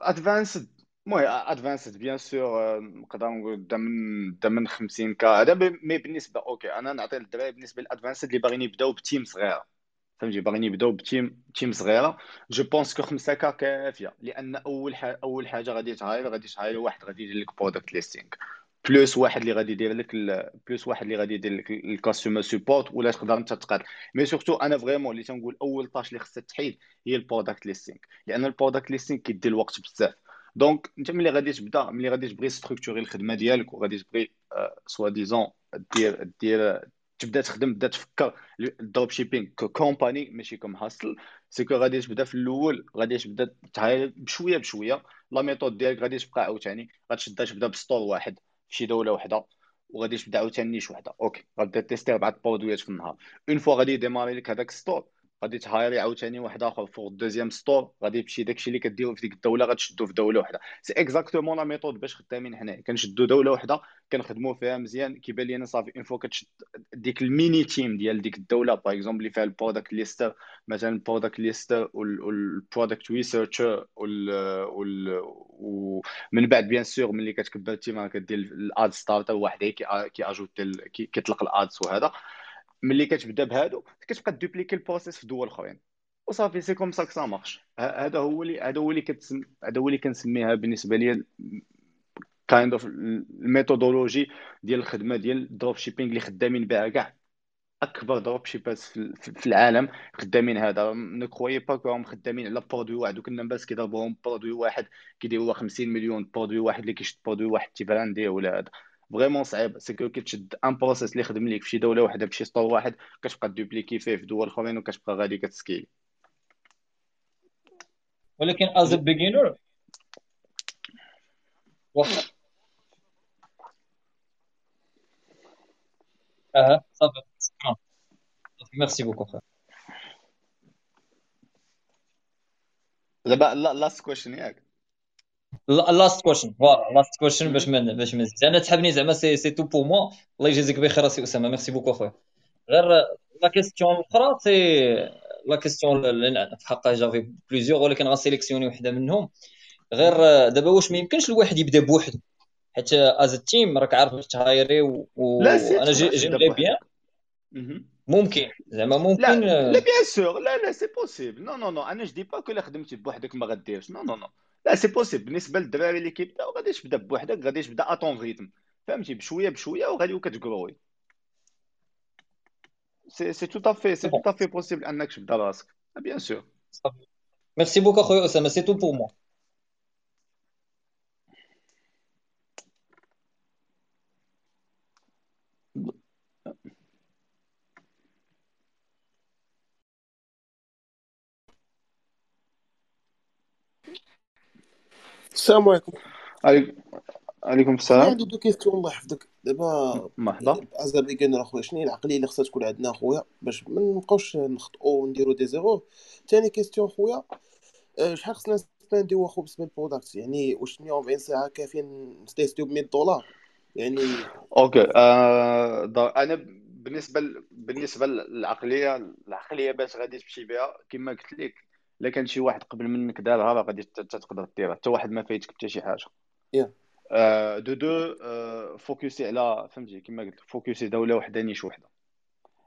advanced المهم advanced bien sûr نقدر نقول دا من دا من 50 K. هذا mais بالنسبة okay أنا نعطي للدراري بالنسبة لل advanced اللي باغيين يبداو ب team صغيره فهمتي؟ باغيين يبداو ب team team صغيرة. je pense que 5 K كافية لأن أول حاجة أول حاجة غادي ت hire غادي ت hire واحد غادي يدير لك product listing plus واحد اللي غادي يدير لك plus واحد اللي غادي يدير لك ال customer support ولا تقدر انت تقاد. mais surtout أنا vraiment اللي تنقول أول tâche اللي خصها تحيد هي ال product listing لأن ال product listing كيدي الوقت بزاف. donc أنت ملي غادي تبدا ملي غادي تبغي structurer الخدمة ديالك وغادي تبغي soit disons دير دير تبدا تخدم تبدا تفكر ال dropshipping company ماشي comme hustle c'est que غادي تبدا في الأول غادي تبدا بشوية بشوية. la méthode ديالك غادي تبقى عاوتاني غتشد تبدا ب store واحد. شي دولة وحدة وغادي تبدأ عاوتاني niche وحدة. okay غادي tester اربعه produit ات في النهار. une fois غادي ي démarrer لك هذاك store غادي ت hire ي عاوتاني واحد آخر فوق ال deuxième store غادي تمشي داكشي اللي كديرو في ديك الدولة غتشدو في دولة وحده. c'est exactement la méthode باش خدامين حنايا. كنشدو دولة وحده كنخدمو فيها مزيان. كيبان لي أنا صافي une fois كتشد ديك ال mini team ديال ديك الدولة par exemple اللي فيها ال product lister مثلا ال product lister وال product researcher ومن بعد bien sûr ملي كتكبر ال team كدير ال ad starter واحد كي ajoute كيطلق ال ads وهذا. ملي كتبدا بهادو كتبقى dupliquer ال process في دول أخرين. وصافي c'est comme ça ça marche. هذا هو اللي هذا هو اللي كتسم هذا هو اللي كنسميها بالنسبة لي kind of ال methodology ديال الخدمة ديال ال dropshipping اللي خدامين بها كاع. أكبر dropshippers في العالم خدامين هذا. ne croyez pas comme خدامين على produit واحد. وكنا بس كيضربوهم produit واحد كيديروا 50 مليون produit واحد اللي كيشد produit واحد تي brand ي ولا هذا. vraiment صعيب c'est que كتشد un process اللي خدم ليك في شي دوله واحدة بشي store واحد كتبقى dupliquer فيه في دول اخرين وكتبقى غادي كت scale ي ولكن as beginner واخا أها صافي merci beaucoup خويا دابا last question ياك last question voilà last question باش من باش من أنا تحبني زعما c'est c'est tout pour moi الله يجازيك بخير راسي أسامة. merci beaucoup أخويا. غير la question الأخرى c'est la question في حقها j'avais plusieurs ولكن غنسيليكسيوني وحدة منهم. غير دابا واش ما يمكنش الواحد يبدأ بوحده حيت as team راك عارف تهايري وأنا j'aimerais bien ممكن. زعما ممكن لا لا bien sûr لا لا c'est possible non non non أنا je dis pas que خدمتي بوحدك ما غديرش. non non non لا c'est possible بالنسبة للدراري اللي كيبداو غادي تبدا بوحدك غادي تبدا à ton rythme فهمتي؟ بشوية بشوية وغادي كتكروي c'est c'est tout à fait c'est tout à fait possible أنك تبدأ راسك bien sûr merci beaucoup اخويا أسامة. c'est tout pour moi السلام عليكم. عليكم السلام. عندي deux questions الله يحفظك. دابا مرحبا beginner اخويا شنو هي العقلية اللي خصها تكون عندنا اخويا باش ما نبقاوش نخطئوا ونديروا des erreurs. ثاني question خويا أه، شحال خصنا نسبانديو اخو بالنسبة لل product يعني واش 140 ساعة كافيين نستيستيو ب 100 دولار؟ يعني okay آه أنا بالنسبة بالنسبة للعقليه العقلية باش غادي تمشي بها كما قلت لك إلا كان شي واحد قبل منك دارها راه غادي تقدر ديرها. حتى واحد ما فايتك حتى شي حاجة. آه، دو دو آه، فوكسي على فهمتي كما قلت فوكسي دولة وحدة niche وحدة.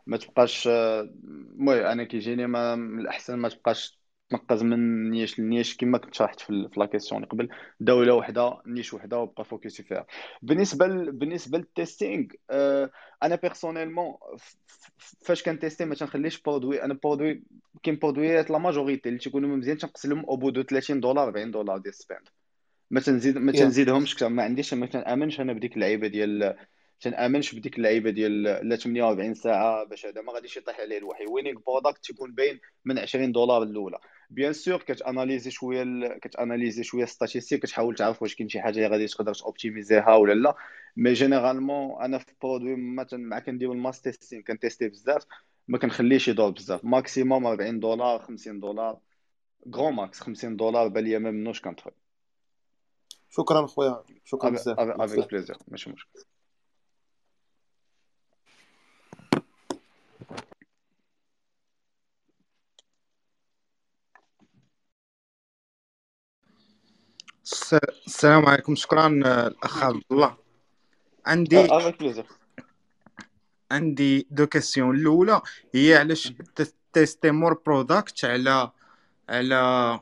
ما تبقاش آه، المهم أنا كيجيني ما من الأحسن ما تبقاش تنقز من niche ل niche كما كنت شرحت في la question قبل. دولة وحدة niche وحدة وبقى فوكسي فيها. بالنسبة ل... بالنسبة لل testing أنا personnellement فاش كنتيستي ما تنخليش produit أنا produit كاين برودويات la majorité اللي تيكونوا مزيان تنقص لهم au bout de 30 دولار 40 دولار ديال spend ما تنزيد ما تنزيدهمش كثر ما عنديش ما تنأمنش أنا بديك اللعيبة ديال تنأمنش بديك اللعيبة ديال لا 48 ساعة باش هذا ما غاديش يطيح عليه الوحي. winning product تيكون باين من 20 دولار الاولى bien sûr كتأناليزي شوية ال... كتأناليزي شوية statistiques كتحاول تعرف واش كاين شي حاجة اللي غادي تقدر توبتيميزيها ولا لا. mais généralement أنا في produit ما مع كندير ال mass testing كنتيستي بزاف ما كنخليش يدور بزاف. maximum 40 دولار 50 دولار gros max 50 دولار بالي ما منوش كنطفي. شكرا خويا شكرا بزاف. avec plaisir ماشي مشكل. السلام عليكم. شكرا آه، الأخ عبد الله. عندي plaisir عندي deux questions. الأولى هي علاش تيستي more product على على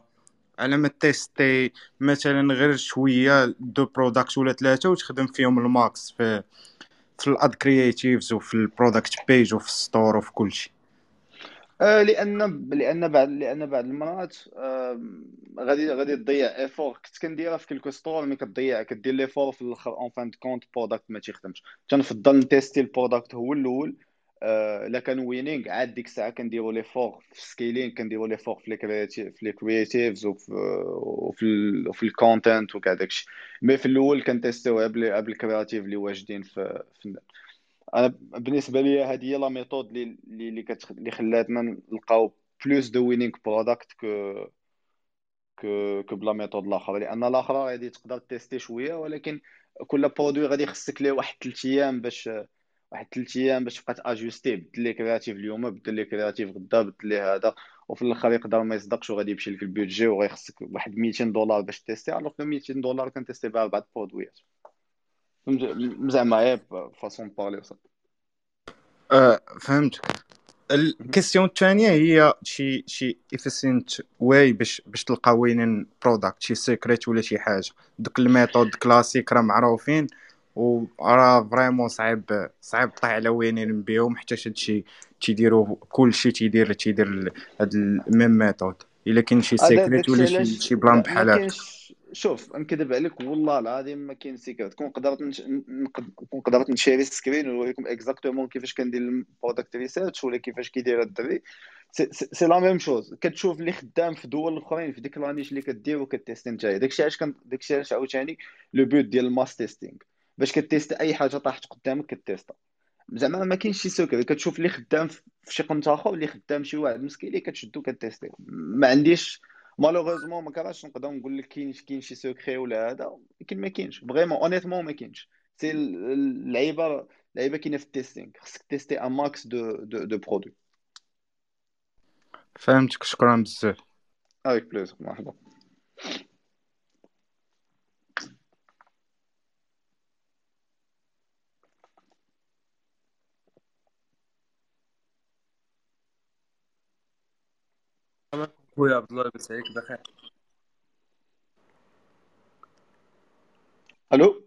على ما تيستي مثلا غير شوية deux product ولا ثلاثة وتخدم فيهم ال max في في ال ad creatives وفي ال product page وفي ال store وفي كل شيء. آه، لأن لأن بعد لأن بعد المرات غادي غادي تضيع effort كنت كنديرها في quelques stores ملي كتضيع كدير l'effort في الأخر en fin de compte product ما تيخدمش. تنفضل نتيستي ال product هو الأول. آه، إلا كان winning عاد ديك الساعة كنديروا l'effort في scaling كنديروا l'effort في les créatives في les creatives وفي وفي ال- وفي ال content وكاع داكشي. mais في الأول كنتيستيوها بال بال créatives اللي واجدين في في أنا بالنسبة لي هذه هي la méthode اللي اللي اللي كتخ... خلاتنا نلقاو plus de winning product que que que ب la méthode الاخرى لأن الاخرى غادي تقدر تيستي شوية ولكن كل produit غادي يخصك ليه واحد 3 أيام باش واحد 3 أيام باش تبقى تأجوستي بدل les créatives اليوم بدل les créatives غدا بدل لي هذا وفي الآخر يقدر ما يصدقش وغادي يمشي لك ال budget وغيخصك واحد 200 دولار باش تيستي alors 200 دولار كنتيستي بها أربع برودويات؟ زعما غير façon parler صافي أه فهمتك ال question الثانية هي شي شي efficient way باش باش تلقى winning product شي secret ولا شي حاجة. دوك ال méthodes classiques راه معروفين وراه vraiment صعيب صعيب طيح على winning بيهم حتى هادشي تيديروا كلشي تيدير تيدير هاد ال même méthode. إلا كاين شي secret ولا شي شي plan بحال هكا. شوف نكذب عليك والله العظيم ما كاين secret كون قدرت نش... قدرت نشيري screen ونوريكم exactement كيفاش كندير ال product research ولا كيفاش كيدير الدري. c'est la même chose كتشوف اللي خدام في دول أخرين في ديك la niche اللي كدير وكتيستي نتايا داكشي علاش كان داكشي علاش عاوتاني؟ le but ديال ال mass testing باش كتيستي أي حاجة طاحت قدامك كتيستا زعما ما كاينش شي secret. كتشوف اللي خدام في شي قنت اخر اللي خدام شي واحد مسكين اللي كتشدو كتيستي ما عنديش malheureusement ما كرهتش نقدر نقول لك كاين كاين شي secret ولا هذا ولكن ما كاينش vraiment honnêtement ما كاينش c'est ال- اللعيبه اللعيبه كاينة في ال testing خصك تيستي un max de de de produits فهمتك شكرا بزاف avec plaisir مرحبا خويا عبد الله عليك بخير ألو؟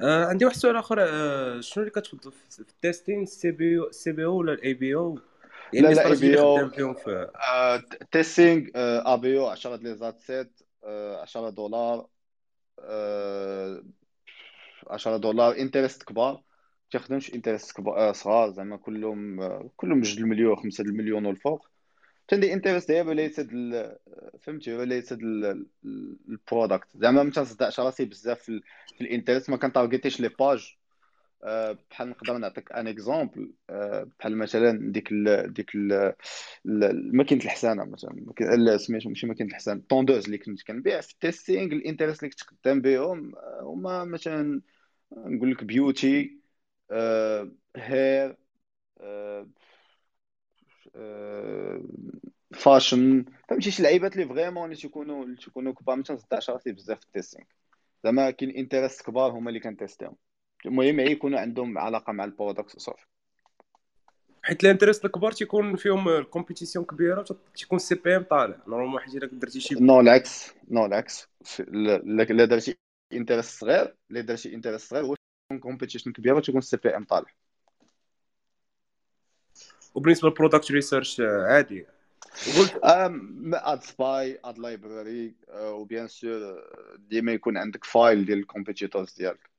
آه عندي واحد السؤال آخر آه شنو اللي كتفضل في ال testing ال CBO ال CBO ولا ال A BO يعني لا لا ABO خدام فيهم في testing ABO 10 les ad sets 10 دولار آه، 10 دولار interest كبار. تيخدمش interest كبار آه، صغار زعما كلهم آه، كلهم جوج المليون خمسة المليون والفوق. تندي interest هي related فهمتي؟ related ال product زعما ما تنصدعش راسي بزاف في, في ما كنتارجيتيش les pages آه، بحال نقدر نعطيك un exemple بحال مثلا ديك ال ديك ماكينة الحسانه مثلا. سميتو ماشي ماكينة الحسانه tondeuse اللي كنت كنبيع في ال testing ال interest اللي كنت خدام بهم آه، هما مثلا نقول لك beauty hair fashion. فهمتي شي لعيبات اللي vraiment اللي تيكونوا اللي تيكونوا كبار ما تنصدعش راسي بزاف في ال testing. زعما كاين interest كبار هما اللي كنتيستيهم. المهم غير يكونوا عندهم علاقة مع ال product وصافي حيت ال interest الكبار تيكون فيهم ال compétition كبيرة تيكون ال CPM طالع. normalement حيت إلا درتي شي نو العكس نو العكس لا لا درتي interest صغير لا درتي interest صغير واش تكون competition كبيرة تكون ال CPM طالع. وبالنسبة لل product research عادي. وقلت ad spy ad library و bien sûr ديما يكون عندك file ديال ال competitors ديالك.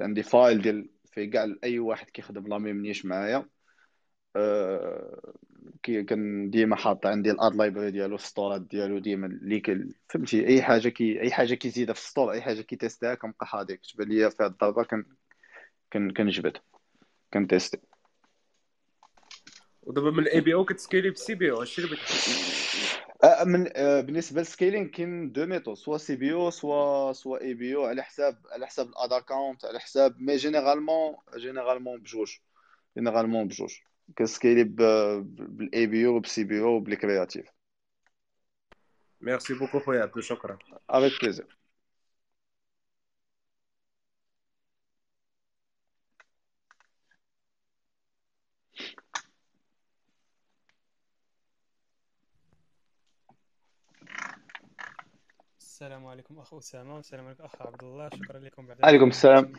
عندي file ديال فيه كاع أي واحد كيخدم la même niche معايا. آه، كي كان ديما حاط عندي ال ad library ديالو السطورات ديالو ديما اللي فهمتي؟ أي حاجة كي أي حاجة كيزيدها في ال store أي حاجة كيتيستيها كنبقى حاضر. كتبان ليا في هاد الضربه كن كن كنجبد. كنتيستي ودابا من ال ABO كتسكيلي بال CBO هادشي اللي بغيت من آه، بالنسبة لل scaling كاين دو ميثود سوا سي بي أو سوا سوا اي بي أو على حساب على حساب ال ad account على حساب mais généralement généralement بجوج généralement بجوج. كنسكيلي بال ABO بال CBO و بال creative merci beaucoup خويا عبدو شكرا. avec plaisir السلام عليكم أخ أسامة والسلام عليكم أخ عبد الله. شكرا لكم بعد عليكم السلام.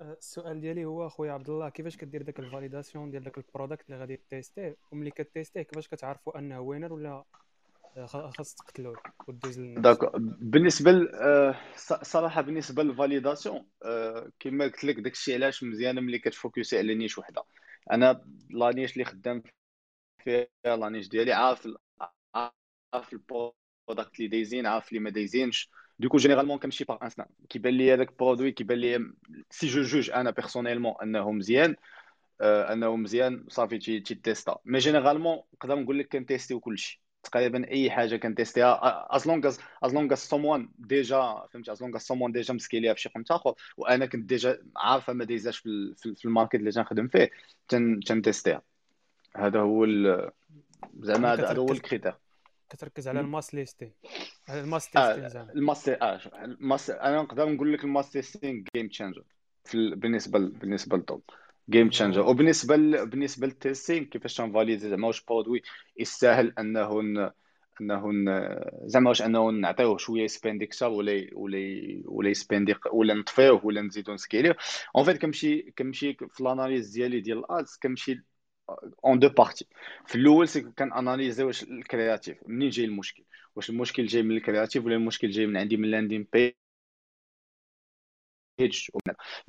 أه، السؤال ديالي هو أخويا عبد الله كيفاش كدير داك ال validation ديال داك ال product اللي غادي تيستيه؟ وملي كتيستيه كيفاش كتعرفوا أنه winner ولا أه، خاص تقتلوه ودوز d'accord بالنسبة ل- آه، ص- صراحة بالنسبة لل validation كما قلت لك داكشي علاش مزيانه ملي كتفوكسي على niche وحدة. أنا la niche اللي خدام فيها la niche ديالي عارف عارف ال product اللي دايزين عارف اللي ما دايزينش. donc généralement كنمشي par instinct كيبان لي هذاك produit كيبان لي si je juge أنا personnellement انه مزيان انه مزيان صافي تي تي تيستا mais généralement نقدر نقول لك كنتيستيو كلشي تقريبا أي حاجة كنتيستيها. as long as as long as someone déjà فهمتي as long as someone déjà مسكيليها في شي قيمه آخر. وأنا كنت déjà عارفة ما دايزاش في في ال- في ال market اللي تنخدم فيه. تن تنتيستيها هذا هو زعما هذا هو الكريتير. كتركز على? الماس ليستين على الماس آه تيستين زعما. الماس آه الماس أنا نقدر نقول لك الماس تيستينغ جيم ال... بالنسبة. بالنسبة للدوب جيم فوالا وبالنسبة ل... بالنسبة للتيستينغ كيفاش تنفاليدي زعما واش برودوي يستاهل أنه ن... أنه ن... زعما واش أنه نعطيوه شوية يسباندي أكثر ولا ولا ولا يسباندي ولا نطفيوه ولا نزيدو نسكيليه en fait كنمشي كنمشي في ال analyse ديالي ديال ال ads كنمشي en deux parties في الأول c'est كان اناليزي واش ال creative منين جاي المشكل واش المشكل جاي من ال creative ولا المشكل جاي من عندي من landing page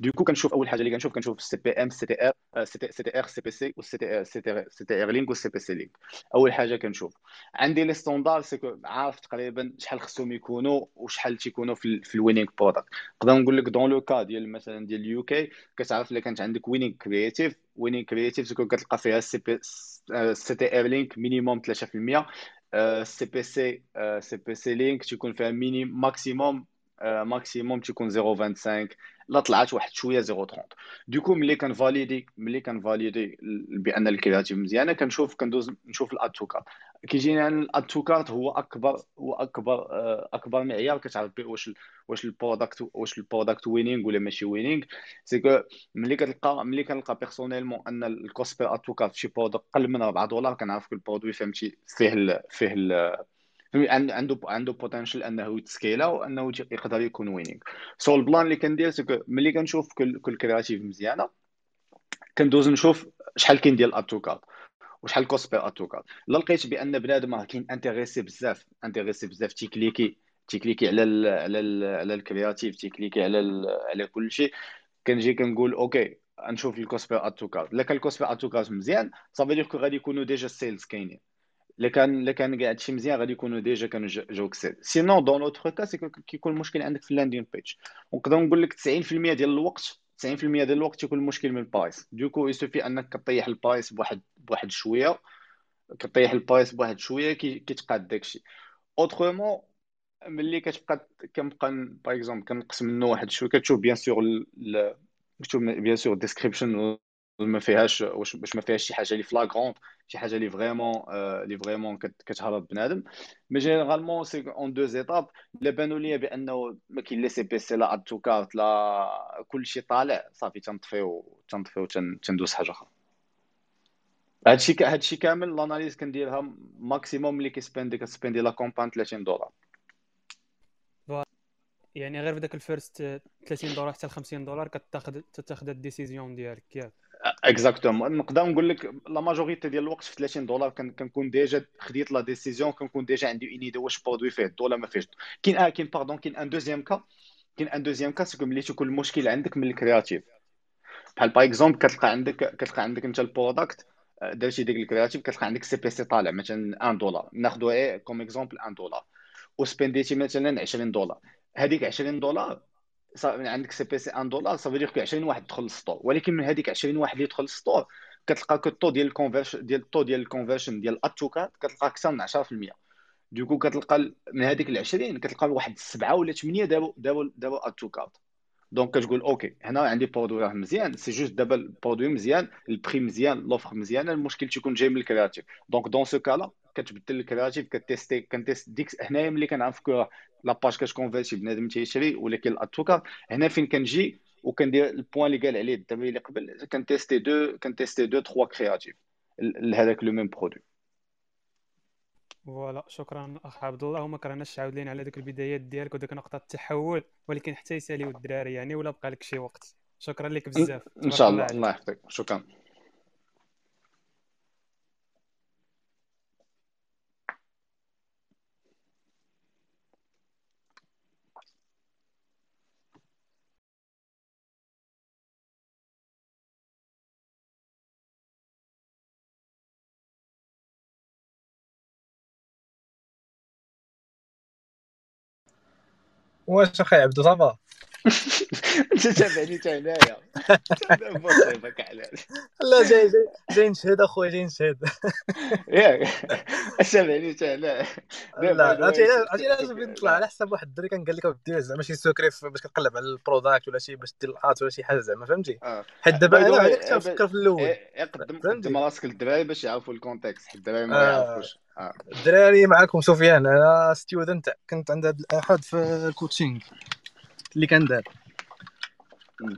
donc كنشوف اول حاجة اللي كنشوف كنشوف السي بي ام سي تي ار سي تي ار سي بي سي والسي تي سي تي ار لينك والسي بي سي لينك اول حاجة كنشوف عندي les standards si عارف تقريبا شحال خصهم يكونوا وشحال تيكونوا في, في ال winning product نقدر نقول لك dans le cas ديال مثلا ديال ال UK كتعرف الا كانت عندك winning creative winning creative تكون كتلقى فيها ال CP CTR link minimum 3% سي بي سي سي بي سي لينك تيكون فيها mini maximum maximum تيكون 0.25 لا طلعت واحد شوية 0.30 donc ملي كنفاليدي ملي كنفاليدي بأن ال creative مزيانه كنشوف كندوز نشوف ال add to cart. كيجيني عن ال add to cart هو اكبر هو أكبر آه، أكبر معيار كتعرف به واش واش ال product واش ال product winning ولا ماشي winning c'est que ملي كتلقى ملي كنلقى personnellement أن ال cost per add to cart في product قل من 4 دولار كنعرف que ال produit فهمتي فيه فيه عنده عنده potential أنه يتسكيلا وأنه يقدر يكون winning so ال plan اللي كندير c'est que ملي كنشوف كل كل creative مزيانة كندوز نشوف شحال كاين ديال add to cart وشحال cost per add to cart لا لقيت بأن بنادم كاين intéressé بزاف intéressé بزاف تيكليكي تيكليكي على ال على ال على ال creative تيكليكي على ال على كل شيء. كنجي كنقول okay نشوف ال cost per add to cart الا كان ال cost per add to cart مزيان صافي direct غادي يكونوا déjà ال sales كاينين. الا كان الا كان قاعد شي مزيان غادي يكونوا déjà كانوا جا- جاوك sales sinon dans l'autre cas c'est que- كيكون المشكل عندك في ال landing page ونقدر نقول لك 90% ديال الوقت 90% ديال الوقت يكون المشكل من ال price donc il suffit أنك كطيح ال price بواحد بواحد شوية كطيح ال price بواحد شوية كي- كيتقاد داكشي autrement ملي كتبقى كنبقى par exemple كنقص منه واحد شوية كتشوف bien sûr كتشوف bien sûr ال description ما فيهاش واش باش ما فيهاش شي حاجة اللي flagrante شي حاجة اللي vraiment اللي vraiment كتهرب بنادم. mais généralement c'est en deux étapes الا بانوا لي بأنه ما كاين لا CPC لا add to cart لا كلشي طالع. صافي تنطفيو تنطفيو تن- تندوز حاجة أخرى. هادشي هادشي كامل l'analyse كنديرها maximum اللي كيسباندي كتسباندي la campagne 30 دولار. يعني غير في داك ال first 30 دولار حتى ل 50 دولار كتاخذ تاخذ ال décision ديالك ياك. exactement نقدر نقول لك la majorité ديال الوقت في 30 دولار كن- كنكون déjà خديت la décision كنكون déjà عندي une idée واش produit فيه الضو ولا ما فيهش. كاين آه كاين pardon كاين un deuxième cas كاين un deuxième cas c'est que ملي تكون المشكل عندك من ال creative بحال par exemple كتلقى عندك كتلقى عندك انت ال product آه، درتي ديك ال creative كتلقى عندك CPC طالع مثلا 1 دولار ناخذوا إيه comme exemple 1 دولار وسبنديتي مثلا 20 دولار هذيك 20 دولار عندك CPC 1 دولار صافي دير 20 واحد دخل لل store ولكن من هذيك 20 واحد اللي دخل لل store كتلقى que ال taux ديال ال conversion ديال ال taux ديال ال conversion ديال add to cart كتلقى أكثر من 10% donc كتلقى من هذيك ال 20 كتلقى واحد 7 ولا 8 دابا دابا دابا add to cart donc كتقول OK هنا عندي produit راه مزيان c'est juste دابا ال produit مزيان ال prix مزيان l'offre مزيانة المشكل تيكون جاي من ال creative donc dans ce cas-là كتبدل ال creative كتيستي كنتيست ديك هنايا ملي كنعرف la page كتكونفيرتي بنادم تيشري ولكن ال add to cart هنا فين كنجي وكندير ال point اللي قال عليه الدري اللي قبل كنتيستي deux كنتيستي deux trois creatives لهذاك le même produit voilà شكرا أخ عبد الله. وما كرهناش تعاود لينا على ذوك البدايات ديالك وديك نقطة التحول ولكن حتى يساليو الدراري يعني ولا بقى لك شي وقت. شكرا لك بزاف. ان شاء الله الله يحفظك. شكرا. واش أخي عبدو ça va انت تابعني حتى هنايا. مصيبك على لا جاي جاي جاي نشهد أخويا جاي نشهد. ياك تابعني حتى هنا لا عرفتي عرفتي علاش بغيت نطلع على حساب واحد الدري كان قال لك دير زعما شي secret باش كتقلب على ال product ولا شي باش دير ال ads ولا شي حاجة زعما فهمتي؟ آه. حيت دابا أنا كنت نفكر في الأول. إيه، قدم فهمتي؟ قدم راسك للدراري باش يعرفوا ال context حيت الدراري ما آه. يعرفوش. آه. الدراري معكم سفيان أنا student كنت عند الأحد في ال coaching اللي كان دار.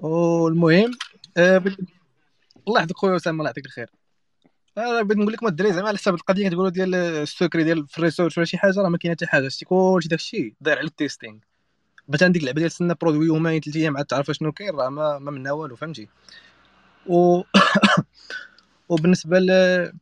والمهم آه، الله يحفظك خويا اسامه الله يعطيك الخير. أنا بغيت نقول لكم الدراري زعما على حساب القضية كتقولوا ديال ال secret ديال في ال research ولا شي حاجة راه ما كاينة حتى حاجة. شتي كلشي داكشي داير على ال testing. بات عندك اللعبه ديال تسنى produit يومين ثلاث أيام عاد تعرف شنو كاين راه ما, ما منها والو فهمتي؟ و وبالنسبة ل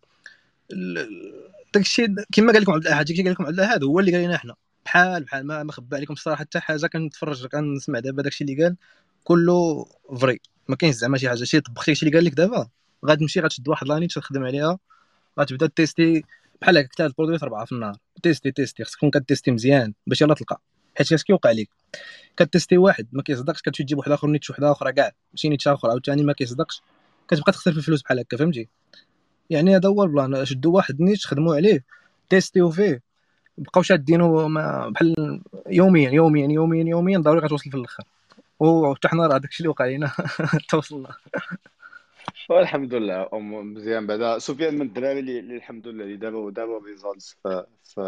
داكشي كما قال لكم عبد الأحد قال لكم عبد الأحد هو اللي قال لنا حنا. بحال بحال ما ما خبى عليكم الصراحة حتى حاجة كنتفرج كنسمع دابا داكشي اللي قال كله vrai ما كاينش زعما شي حاجة. شي طبختي شي اللي قال لك دابا غتمشي غتشد واحد لاني تخدم عليها غتبدا تيستي بحال هكا ثلاث produit اربعه في النهار. تيستي تيستي خصك تكون كتيستي مزيان باش يلا تلقى. حيت كيوقع لك كتيستي واحد ما كيصدقش كتمشي تجيب واحد آخر niche واحد أخرى كاع. ماشي niche آخر عاوتاني ما كيصدقش. كتبقى تخسر في الفلوس بحال هكا فهمتي؟ يعني هذا هو ال plan. شدوا واحد niche خدموا عليه تيستيو فيه. بقاو شادينه ما- بحال يوميا يوميا يوميا يوميا ضروري غتوصل في الأخر. وحتى حنا راه داكشي اللي وقع لينا توصلنا. والحمد لله. مزيان. بعدا سفيان من الدراري اللي الحمد لله اللي دابا دابا results ف ف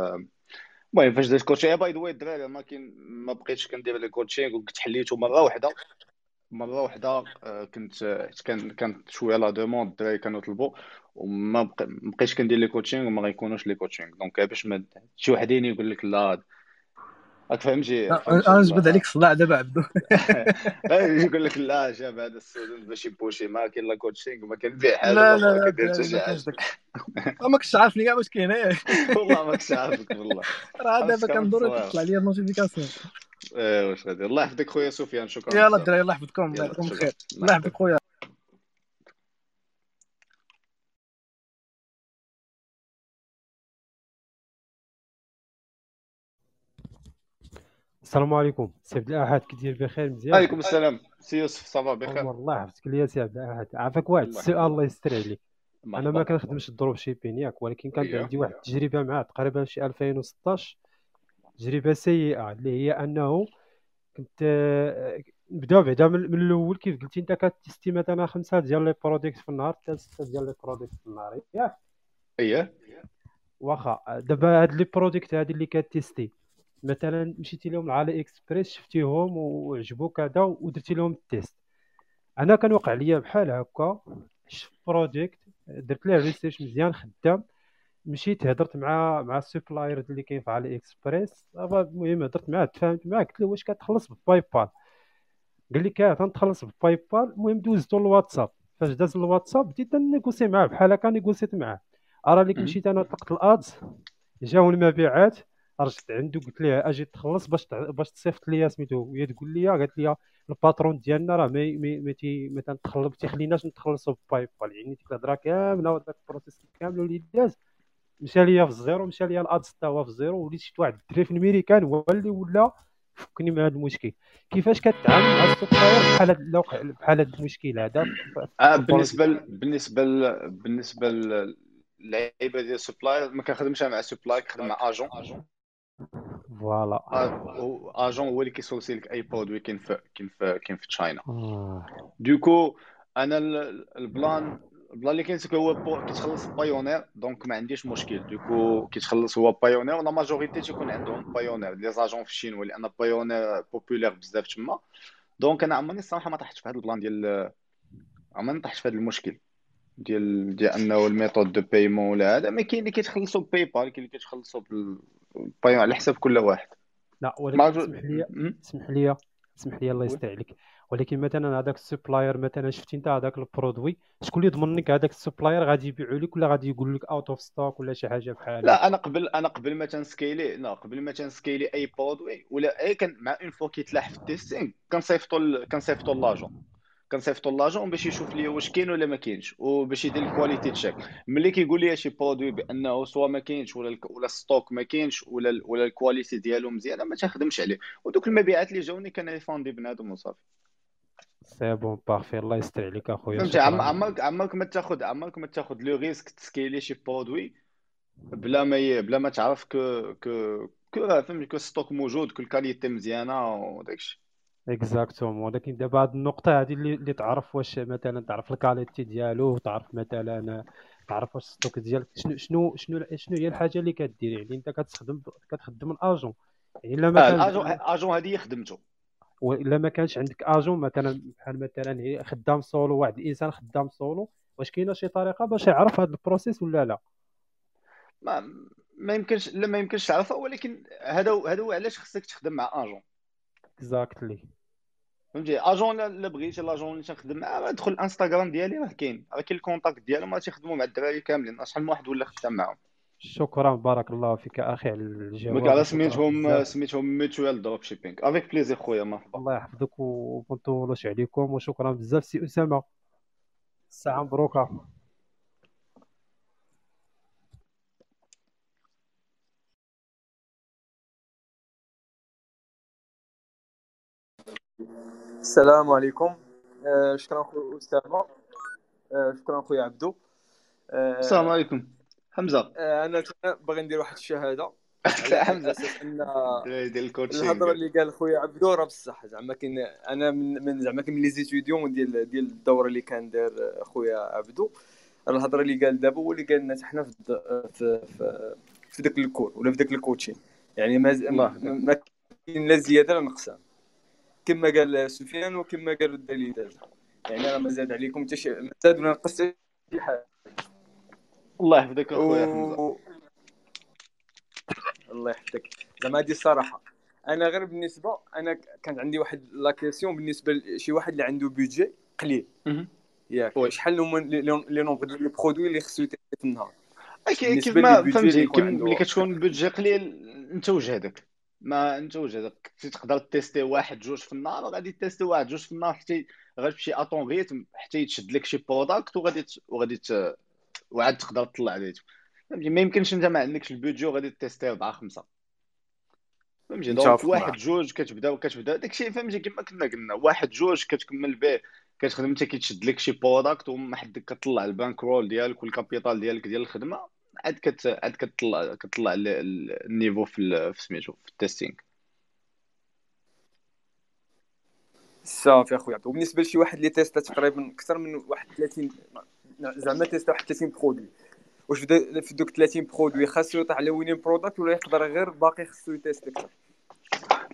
المهم فاش درت coaching by the way الدراري ما كاين ما بقيتش كندير les coachings وكنت حليته مرة واحدة مرة واحدة آه، كنت كان كانت شوية la demande الدراري كانوا طلبوا. وما بق- ما بقيتش كندير les coachings وما غيكونوش les coachings donc باش ما شي وحدين يقول لك لا راك فهمتي أنا نجبد عليك الصداع دابا عبدو. يقول لك لا جاب هذا ال student باش يبوشي ما كاين لا coaching ما كنبيع حاجة لا لا لا الدراري شي ما كنتش عارفني كاع واش كاين. والله ما كنتش عارفك والله. راه دابا كندور. تطلع لي ال notification إيه واش غادي؟ الله يحفظك خويا سفيان شكرا يلا بزاف. الدراري الله يحفظكم. الله يعطيكم شكرا. الخير. الله يحفظك خويا. السلام عليكم. سي عبد الأحد كي داير بخير مزيان؟ عليكم السلام. سي يوسف ça va بخير. عمر الله يحفظك ليا سي عبد الأحد. عافاك واحد الله السؤال الله يستر عليك. أنا ما كنخدمش ال dropshipping ياك ولكن كان أيوه. عندي واحد التجربة معاه تقريبا شي 2016 تجربة سيئة اللي هي أنه كنت نبداو بعدا من الأول. كيف قلتي أنت كتستي مثلا خمسة ديال les products في النهار حتى ستة ديال les products في النهار ياك؟ اييه واخا دابا هاد لي برودكت هادي اللي كتيستي مثلا مشيتي لهم AliExpress شفتيهم وعجبوك هذا ودرتي لهم ال test. أنا كان وقع ليا بحال هكا شفت product درت ليه research مزيان خدام مشيت هضرت مع مع ال supplier اللي كاين في AliExpress. المهم هضرت معاه تفاهمت معاه قلت له واش كتخلص ب PayPal قال لي آه تنخلص ب PayPal المهم دوزتو الواتساب فاش داز الواتساب بديت نيغوسي معاه بحال هكا نيغوسيت معاه. أرى ليك. مشيت أنا طلقت ال ads جاو المبيعات رجعت عنده قلت ليه أجي تخلص باش باش تصيفط ليا سميتو هي تقول لي قالت لي ال patron ديالنا راه ما ما ما تي ما تنتخلص ما تيخليناش نتخلصوا ب PayPal يعني ديك الهضره كاملة وداك ال process كامل اللي داز مشى ليا في ال zéro مشى ليا ال ads حتى هو في ال zéro وليت شفت واحد الدري في الميريكان هو اللي ولا فكني من هذا المشكل كيفاش كتعامل مع ال supplier بحال الوقع- بحال هاد المشكل هذا آه؟ بالنسبة ل... بالنسبة ل... بالنسبة للعيبة ديال ال supplier ما كنخدمش مع supplier كنخدم مع agent voilà agent هو اللي كيسورسي لك اي produit كاين في كاين في كاين في China. donc أنا ال- ال plan ال plan اللي كاين هو بو- كيتخلص Payoneer donc ما عنديش مشكل du coup كيتخلص هو Payoneer و la majorité تيكون عندهم Payoneer les agents في الشينوا لأن Payoneer populaire بزاف تما donc أنا عمرني الصراحه ما طحتش في هذا ال plan ديال عمرني طحت في هذا المشكل ديال ديال انه ال méthode de paiement ولا هذا ما كاين اللي كيتخلصوا PayPal كاين اللي كيتخلصوا بالبايون على حساب كل واحد. لا ولكن اسمح لي اسمح لي اسمح لي الله يستر عليك ولكن مثلا هذاك ال supplier مثلا شفتي أنت هذاك ال produit؟ شكون اللي يضمن لك هذاك ال supplier غادي يبيعوا لك ولا غادي يقول لك out of stock ولا شي حاجة بحال لا أنا قبل أنا قبل ما تن scaler لا قبل ما تن scaler أي produit ولا أي كان مع une fois كيتلاح في ال testing كنصيفطو ال- كنصيفطو l'agent. كنصيفطو l'agent باش يشوف لي واش كاين ولا ما كاينش وباش يدير ال quality check ملي كيقول لي شي produit بانه soit ما كاينش ولا ولا ال stock ما كاينش ولا ال- ولا ال quality ديالو مزيانه ما تخدمش عليه ودوك المبيعات اللي جاوني كان refundé بنادم وصافي c'est bon parfait الله يستر عليك اخويا فهمتي عمرك عمرك ما تاخذ عمرك ما تاخذ le risque ت scaler شي produit بلا ما. بلا ما تعرف que que que فهمتي que stock موجود كو ال qualité مزيانه وداكشي exactement ولكن دابا هاد النقطه هذه اللي, اللي تعرف واش مثلا تعرف ال qualité ديالو تعرف مثلا تعرف واش ال stock ديالك شنو شنو شنو شنو هي الحاجة اللي كدير يعني انت كتخدم كتخدم l'agent يعني الا ما كان l'agent اجون هذه خدمته والا ما كانش عندك اجون مثلا بحال مثلا هي خدام سولو واحد الانسان خدام سولو واش كاينة شي طريقه باش يعرف هذا ال process ولا لا ما ما يمكنش لا ما يمكنش تعرفها ولكن هذا هذا هو علاش خصك تخدم مع اجون exactly فهمتي؟ اجون لا بغيتي l'agent اللي تنخدم معاه ادخل الانستغرام ديالي راه كاين. راه كاين ال contact ديالهم راه تيخدموا مع الدراري كاملين. شحال من واحد ولا خدام معاهم. شكرا بارك الله فيك أخي على الجواب. على سميتهم سميتهم ميتوال dropshipping avec plaisir خويا مرحبا. الله يحفظك وبنطولوش عليكم وشكرا بزاف سي أسامة. الساعة مبروكة. السلام عليكم. آه، شكرا خويا اسامه آه، شكرا خويا عبدو. السلام آه، عليكم. حمزة. آه، أنا باغي ندير واحد الشهادة. حمزه أساس أن الهضرة اللي قال خويا عبدو راه بصح. زعما كاين أنا من من زعما كاين من لي زيتيديون ديال ديال الدورة اللي كان دار خويا عبدو. الهضرة اللي قال دابا هو اللي قال لنا حنا في في في, في ذاك الكور ولا في ذاك الكوتشين يعني ما ما كاين لا زيادة لا نقصان. كما قال سفيان وكما قال الدليل. يعني راه ما زاد عليكم شي ما زاد ولا نقص شي حاجة. الله يحفظك أخويا و... الله يحفظك. زعما هذه الصراحة. أنا غير بالنسبة أنا كان عندي واحد la question بالنسبة لشي واحد اللي عنده budget قليل. ياك. شحال هما les nombres ديال les produits اللي خصو في النهار كي- كيف ما فهمتي ملي كتكون budget قليل انت وجهدك ما انت وجهدك تقدر تِ tester واحد جوج في النهار غادي tester واحد جوج في النهار حتى غادي تمشي à ton rythme حتى يتشد لك شي product وغادي وغادي وعاد تقدر تطلع rythme فهمتي؟ ما يمكنش انت ما عندكش ال budget وغادي tester أربعة خمسة. فهمتي؟ donc واحد جوج كتبدا كتبدا داكشي فهمتي كما كنا قلنا واحد جوج كتكمل به كتخدم انت كيتشد لك شي product وما حد كتطلع ال bankroll ديالك وال capital ديالك ديال الخدمة. عاد كت عاد كتطلع كتطلع ال- ال- ال niveau في ال- في سميتو في ال testing صافي اخويا. وبالنسبة لشي واحد اللي testa تقريبا أكثر من واحد 30 زعما testa واحد 30 produit. واش في دوك 30 produit خاصو يطيح على winning product ولا يقدر غير باقي خصو ي tester أكثر؟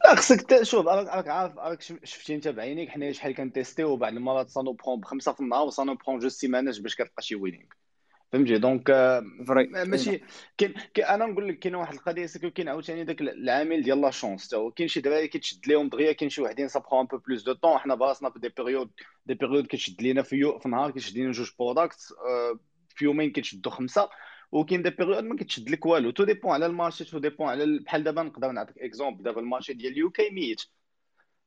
لا خصك شوف راك عارف راك شف- شفتي أنت بعينيك حنايا شحال كن testيو بعض المرات ça nous prend بخمسة في النهار و ça nous prend جوج سيمانات باش كتلقى شي winning فهمتي donc آه، vrai. ما- ماشي كاين كاين- أنا نقول لك كاينة واحد القضية parce que كاين عاوتاني داك العامل ديال la chance تا هو كاين شي دراري كيتشد ليهم دغيا كاين شي وحدين ça prend un peu plus de temps حنا براسنا في des périodes des périodes كتشد لينا في يو في نهار كتشد لينا جوج product في يومين كتشدوا خمسة وكاين des périodes ما كتشد لك والو. tout dépend على le marché tout dépend على ال- بحال دابا نقدر نعطيك exemple دابا le marché ديال ال UK mort.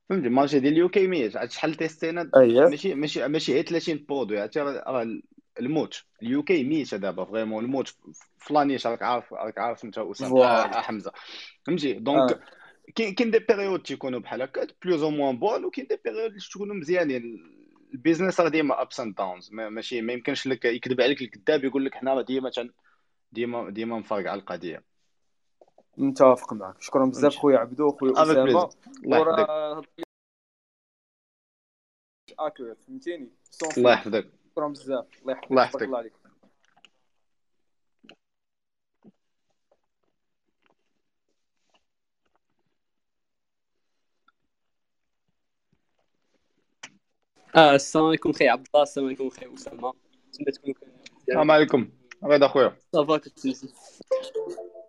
فهمتي؟ le marché ديال ال UK ميت عاد شحال testينا ماشي ماشي ماشي غير 30 produit عرفتي؟ راه الموت. ال UK ميت دابا vraiment الموت فلانيش راك عارف راك عارف انت اسامه آه حمزة. فهمتي؟ donc آه. كاين des périodes تيكونوا بحال هكا plus ou moins bons وكاين des périodes اللي تكونوا مزيانين. ال business راه ديما ups and downs ماشي ما يمكنش لك يكذب عليك الكذاب يقول لك حنا راه ديما ديما ديما مفرقع القضية. متفق معك. شكرا بزاف خويا عبدو خويا أسامة. وراه اكوريت فهمتيني؟ الله يحفظك. شكرا بزاف. الله يحفظك. الله يحفظك. الله عليك. آه السلام عليكم خي عبد الله. السلام عليكم خي أسامة. نتمنى تكونوا السلام عليكم. غير أخويا. صافا كتسلسل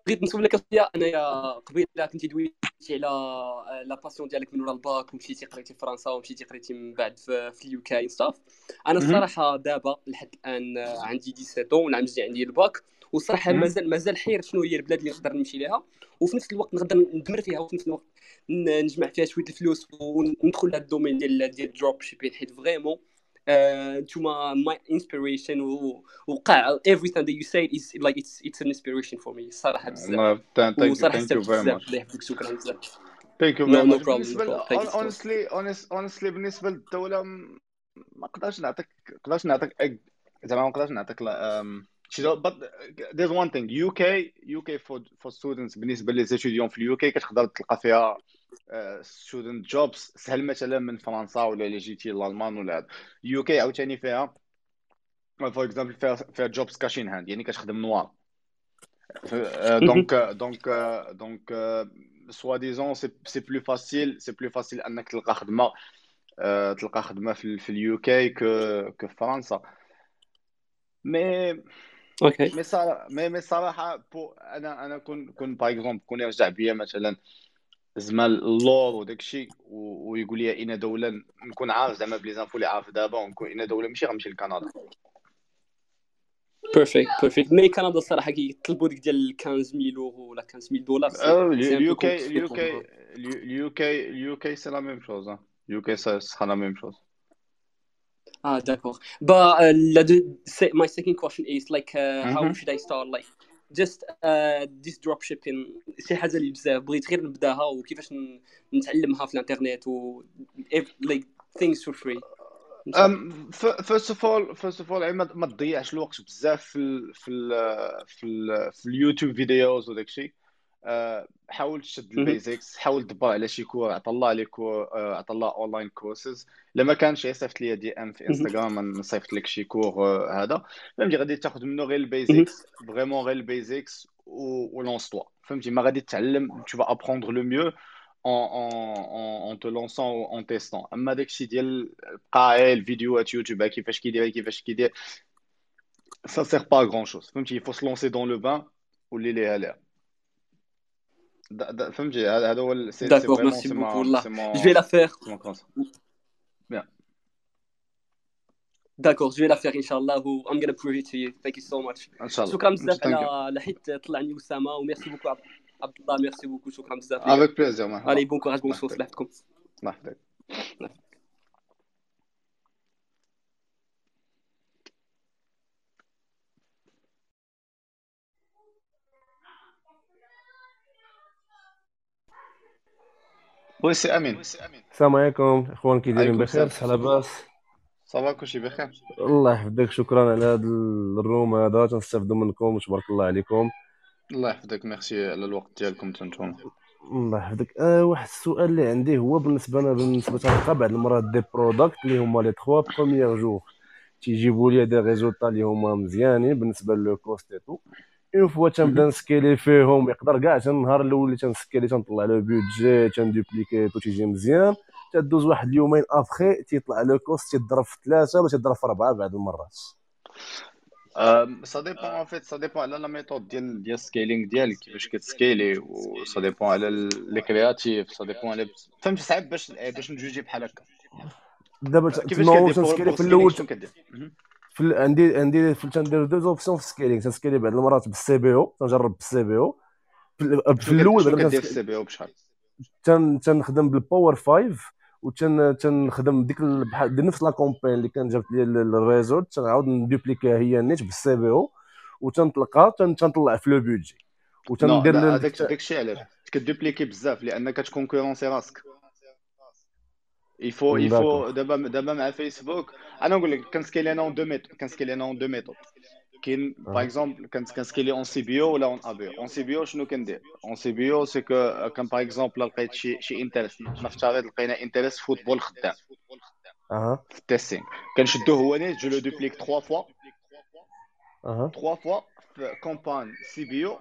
بغيت نسولك اخويا أنايا قبيله كنتي دويتي على la passion ديالك من ورا الباك ومشيتي قريتي في فرنسا ومشيتي قريتي من بعد في, في ال UK and stuff أنا. الصراحه دابا لحد الآن عندي 17 والعام الجاي عندي الباك والصراحه. مازال مازال حير شنو هي البلاد اللي نقدر نمشي ليها وفي نفس الوقت نقدر ندمر فيها وفي نفس الوقت نجمع فيها شوية الفلوس وندخل لهذا ال domaine ديال ديال ال dropshipping حيت vraiment نتوما my inspiration وقاع everything you said is like it's it's an inspiration for me صراحة بزاف. وصراحة شكرا بزاف. thank you no problem honestly honestly بالنسبة للدولة ما نقدرش نعطيك نقدرش نعطيك زعما ما نقدرش نعطيك شي deux but there's one thing UK UK for students بالنسبة les étudiants في ال UK كتقدر تلقى فيها student jobs سهل مثلا من فرنسا ولا الا جيتي لألمان ولا هذا ال UK عاوتاني فيها for example فيها فيها jobs cash in hand يعني كتخدم noir. donc donc donc soi-disant c'est plus facile c'est plus facile أنك تلقى خدمة آه، تلقى خدمة في في ال UK que فرنسا. مي أوكي مي صراحة مي مي صراحة أنا أنا كون كون par exemple كون يرجع بيا مثلا زعما اللور وداك الشيء ويقول لي اين دولة نكون عارف زعما ب les infos اللي عارف دابا ونكون اين دولة ماشي غنمشي لكندا perfect perfect mais كندا الصراحه كيطلبوا ديك ديال 15000 يورو ولا 15000 دولار c'est c'est compliqué UK, le le UK, le UK, c'est la même chose. Hein. Le UK, ça sera la même chose. Ah, d'accord. But uh, my second question is like, uh, how Mhm. should I start? Like, just uh, this dropshipping شي حاجة اللي بزاف بغيت غير نبداها وكيفاش نتعلمها في الانترنت و الله. Um, f- first of all, first of all, يعني ما ما تضيعش الوقت بزاف في ال في ال في ال في ال YouTube videos وداك الشيء. آه، حاول تشد مهم. ال basics حاول تدبر على شي cours عطلع لي cours آه، عطلع online courses لما كانش صيفط لي DM في مهم. انستغرام نصيفط لك شي cours آه، هذا. فهمتي؟ غادي تاخذ منه غير مهم. ال basics vraiment غير ال basics و lance-toi فهمتي؟ ما غادي تتعلم tu vas apprendre le mieux en en en, en te lançant ou en testant. أما داكشي ديال بقى غير الفيديوهات يوتيوب كيفاش كيدير كيفاش كيدير ça sert pas à grand chose. فهمتي؟ Il faut se lancer dans le bain واللي ليها ليها دا- دا- فهمتي هذا هذا هو ال- سي سي D'accord, فريمون merci سي beaucoup. ما والله سي je vais ما la faire. سي ما كونس بيان D'accord, je vais la faire ان شاء الله و I'm gonna prove it to you. Thank you so much. ان شاء الله شكرا بزاف ثانك يو على لحيت طلعني اسامه وميرسي بوكو عبد عبد الله ميرسي بوكو شكرا بزاف ليا. افيك بليزير مرحبا علي بون كوراج بون الله سوس يحفظك لحقكم. الله يحفظك وي سي امين السلام عليكم اخوان كي دايرين بخير صحه لاباس صافا كلشي بخير الله يحفظك شكرا على هذا ال room هذا تنستافدوا منكم وتبارك الله عليكم الله يحفظك ميرسي على الوقت ديالكم تنتوما الله يحفظك آه واحد السؤال اللي عندي هو بالنسبة أنا بالنسبة تلقى بعض المرات des products اللي هما les trois premiers jours تيجيبوا لي des résultats اللي هما مزيانين بالنسبة le cost et tout une fois تنبدا نسكيلي فيهم يقدر كاع حتى النهار الأول اللي تنسكيلي تنطلع le budget تندوبليكيتو تيجي مزيان تدوز واحد اليومين ابخي تيطلع le cost تيضرب في ثلاثة ولا تيضرب في أربعة بعض المرات. ça dépend en fait ça dépend على la méthode ديال ديال ال scaling ديالك كيفاش كتسكيلي و ça dépend على les créatives ça dépend على فهمتي صعيب باش باش نجوجي بحال هكا. دابا كيفاش pour تنسكيلي في scaling الأول. في عندي عندي في تندير deux options في ال scaling تنسكيلي بعض المرات بال CBO تنجرب بال CBO. في, الأول بعدا كدير ال CBO بشحال؟ تن تنخدم بال Power 5 وتن تنخدم ديك ال- بحال نفس la campagne اللي كان جابت لي ال- ال result تنعاود ندوبليكيها هي نيت بال CBO وتنطلقها تن- تنطلع في le budget وتندير ال- هذاك داكشي علاش؟ كدوبليكي بزاف لأنك تكونكورونسي راسك. il faut il faut d'accord دابا دابا مع فيسبوك أنا نقول لك كنسكيلي أنا en deux méthodes كنسكيلي أنا en deux méthodes كاين par آه. exemple كنسكيلي en CBO ولا اون ا بي أو اون سي بي أو شنو كندير en CBO c'est que quand par exemple لقيت شي شي interest نفترض لقينا interest football خدام أها في ال testing كنشدوه هو نيت je le duplique 3 fois أها 3 fois في campagne CBO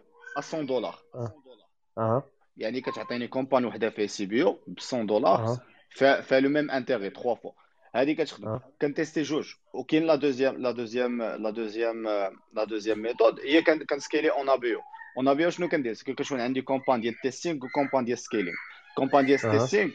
100 دولار أها يعني كتعطيني campagne وحده فيها CBO ب 100 دولار أها فيها le même intérêt 3 fois هذه كتخدم أها كنتيستي جوج وكاين la deuxième la deuxième la deuxième la deuxième méthode هي كان كنسكيلي en ABO en ABO شنو كندير c'est que كتكون عندي campagne ديال ال testing و campagne ديال ال scaling campagne ديال أها ال testing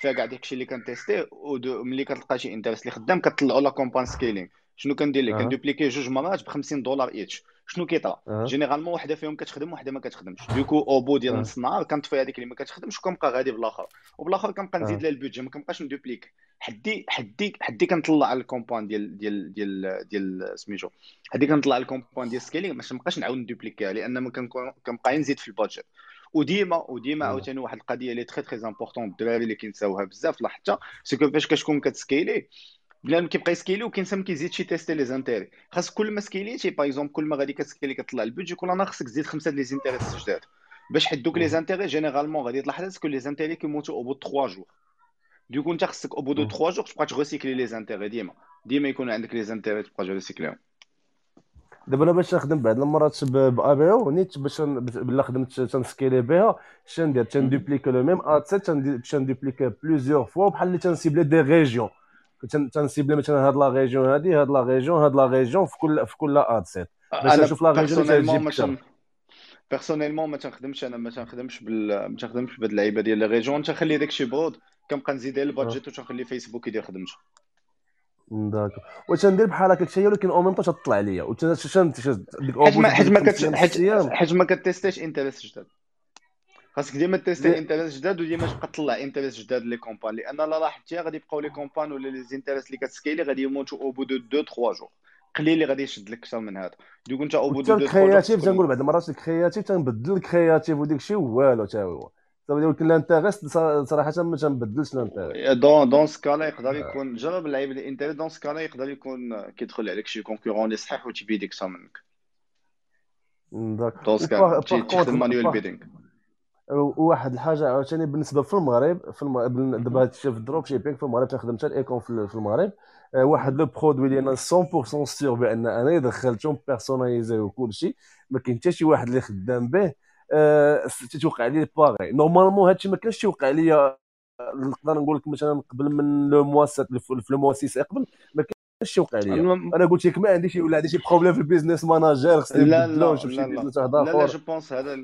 فيها كاع داكشي اللي كنتيستي وملي كتلقى شي interest اللي خدام كطلعوا la campagne scaling شنو كندير ليه أها كندوبليكي جوج مرات ب 50 دولار each شنو كيطرا أها généralement وحده فيهم كتخدم وحده ما كتخدمش. du coup au bout ديال نص النهار كنطفي هذيك اللي ما كتخدمش وكنبقى غادي بالآخر. وبالآخر كنبقى نزيد أها لها ال budget ما كنبقاش ندوبليك. حدي حدي حدي كنطلع على ال campagne ديال ديال ديال ديال سميتو. حدي كنطلع على ال campagne ديال scaling باش نبقاش نعاود ندوبليكيها لأن ما كنبقى نزيد في ال budget وديما وديما مم. عاوتاني واحد القضية اللي très très importante الدراري اللي كينساوها بزاف لاحظتها؟ c'est que فاش كتكون كتسكيلي بنادم كيبقى يسكيلي وكينسى ما كيزيدش يتيستي les intérêts. خاص كل ما سكيليتي par exemple كل ما غادي كتسكيلي كطلع ال budget كل أنا خصك تزيد خمسة les intérêts جداد باش حيت دوك les. intérêts généralement غادي تلاحظ كل les intérêts كيموتوا au bout 3 jours du coup انت خصك au bout de مم. 3 jours تبقى تغوسيكلي les intérêts ديما. ديما يكون عندك les intérêts تبقى تغوسيكليهم دابا أنا باش نخدم بعض المرات ب ABO نيت باش بلا خدمت تنسكيلي بها شندير تندوبليكي le même ad set تندوبليكي plusieurs fois بحال اللي تنسيبلي des régions تن- تنسيبلي مثلا هاد la région هادي هاد la région هاد la région في كل في كل ad set باش نشوف la région اللي تجيب أكثر personnellement ما تنخدمش أنا ما تنخدمش بال ما تنخدمش بهاد اللعيبة ديال les régions تنخلي داكشي broad كنبقى نزيد على آه. ال budget وتنخلي فيسبوك يدير خدمته D'accord. وتندير بحال هكاك شي ولكن au même temps تطلع ليا. حيت ما حيت ما كتيستيش intérêts جداد. خاصك ديما تيستي intérêts جداد وديما تبقى تطلع intérêts جداد les campagnes لأن لا لاحظتي غادي يبقاو les campagnes ولا les intérêts اللي كت scale ي غادي يموتوا au bout de 2 3 jours قليل اللي غادي يشد لك أكثر من هذا. donc انت au bout de 2 3 jours ال creative تكون تنقول بعض المرات ال creative تنبدل ال creative وديك الشيء والو تا هو. ولكن ال intérêt صراحة ما تنبدلش الانتريست دون دون سكالا يقدر يكون جرب اللعيب انت دون سكالا يقدر يكون كيدخل عليك شي كونكورون اللي صحيح وتبيدي أكثر منك. داك دون سكالا تخدم مانيوال بيدينغ وواحد الحاجة عاوتاني بالنسبة في المغرب في المغرب دابا هادشي في الدروب شيبينغ في المغرب تنخدم حتى الايكون في المغرب. آه، واحد لو برودوي اللي أنا 100% سيغ بأن أنا دخلتهم بيرسوناليزي وكلشي ما كاين حتى شي واحد اللي خدام به آه، تتوقع لي باغي normalement هادشي ما كانش توقع لي نقدر نقول لك مثلا قبل من le mois في le mois six قبل ما كانش توقع لي الم- أنا قلت لك ما عندي شي ولا عندي شي problème في ال business manager خصني لا لا لا لا. جو بونس هذا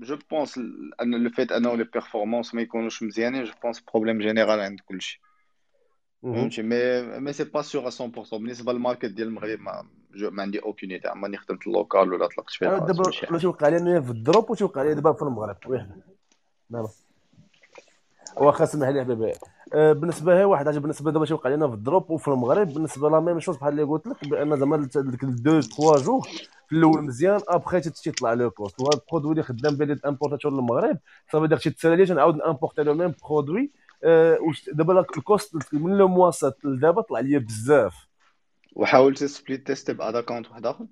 je pense أن le fait أنه les performances ما يكونوش مزيانين je pense problème général عند كلشي. فهمتي؟ mais mais c'est pas sûr 100% بالنسبة لل market ديال المغرب ما جو ما عندي اوكين ايدي ماني خدمت اللوكال ولا طلقت فيه أنا راسي دابا ما توقع لي في الدروب وتوقع لي دابا في المغرب. واخا سمح لي حبيبي بالنسبة هي واحد حاجة بالنسبة دابا توقع لنا في الدروب وفي المغرب بالنسبة لا ميم شوز بحال اللي قلت لك بأن زعما ديك دو تخوا جور في الأول مزيان أبخي تيطلع لو كوست وهذا البرودوي اللي خدام به امبورتاتور للمغرب صافي داكشي تسالي تنعاود نامبورتي لو ميم برودوي. واش دابا الكوست من لو مواسط لدابا طلع ليا بزاف. وحاولت سبليت تيست بادا كونت واحد آخر؟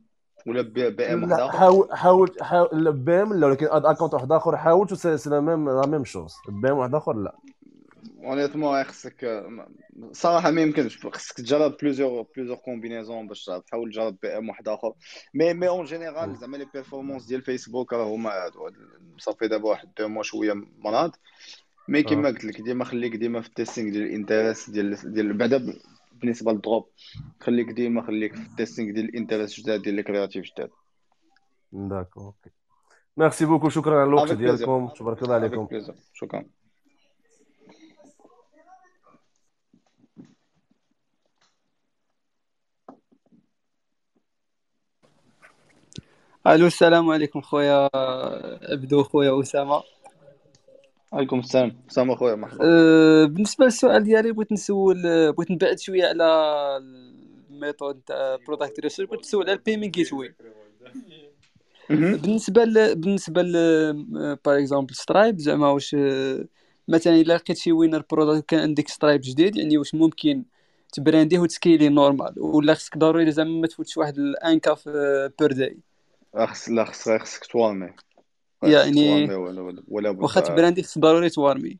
ولا بي بي ام اخر حاول حاول حاول بام لا ولكن اكونت واحد آخر حاولت سي لا ميم لا ميم شوز. بام واحد آخر؟ لا. اونيتمون خصك صراحة ما يمكنش. خصك تجرب بليزيور بليزيور كومبينيزون باش تحاول تجرب بي ام واحد آخر. مي مي اون جينيرال زعما لي بيرفورمانس ديال فيسبوك راه هما هادو صافي دابا واحد دو موا شوية مرض مي كيما قلت لك ديما خليك ديما في التيستينغ ديال الانتريس ديال ديال بعدا بالنسبة لل drop خليك ديما خليك في ال testing ديال les intérêts جداد ديال ال creative جداد. d'accord OK merci beaucoup شكرا على الوقت ديالكم. تبارك الله عليكم. شكرا. ألو السلام عليكم خويا عبدو خويا أسامة. عليكم السلام. سلام أخويا مرحبا. أه بالنسبة للسؤال ديالي بغيت نسول بغيت نبعد شوية على ال méthode تاع product research بغيت نسول على ال payment gateway مهم. بالنسبة ل... بالنسبة ل par exemple Stripe زعما واش آه، مثلا إلا لقيت شي winner product كان عندك Stripe جديد يعني واش ممكن تبرانديه وتسكيلي نورمال ولا خصك ضروري زعما ما تفوتش واحد ال encaissement في per day خص لا خصك ت warm ي خصك يعني ولا ولا واخا ت brand ي خصك ضروري ت warm ي.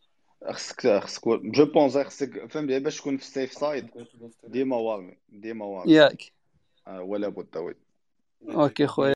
خصك خصك je pense خصك فهمتي باش تكون في ال safe side ديما واعي ديما واعي ياك. آه، ولا بد oui. OK خويا.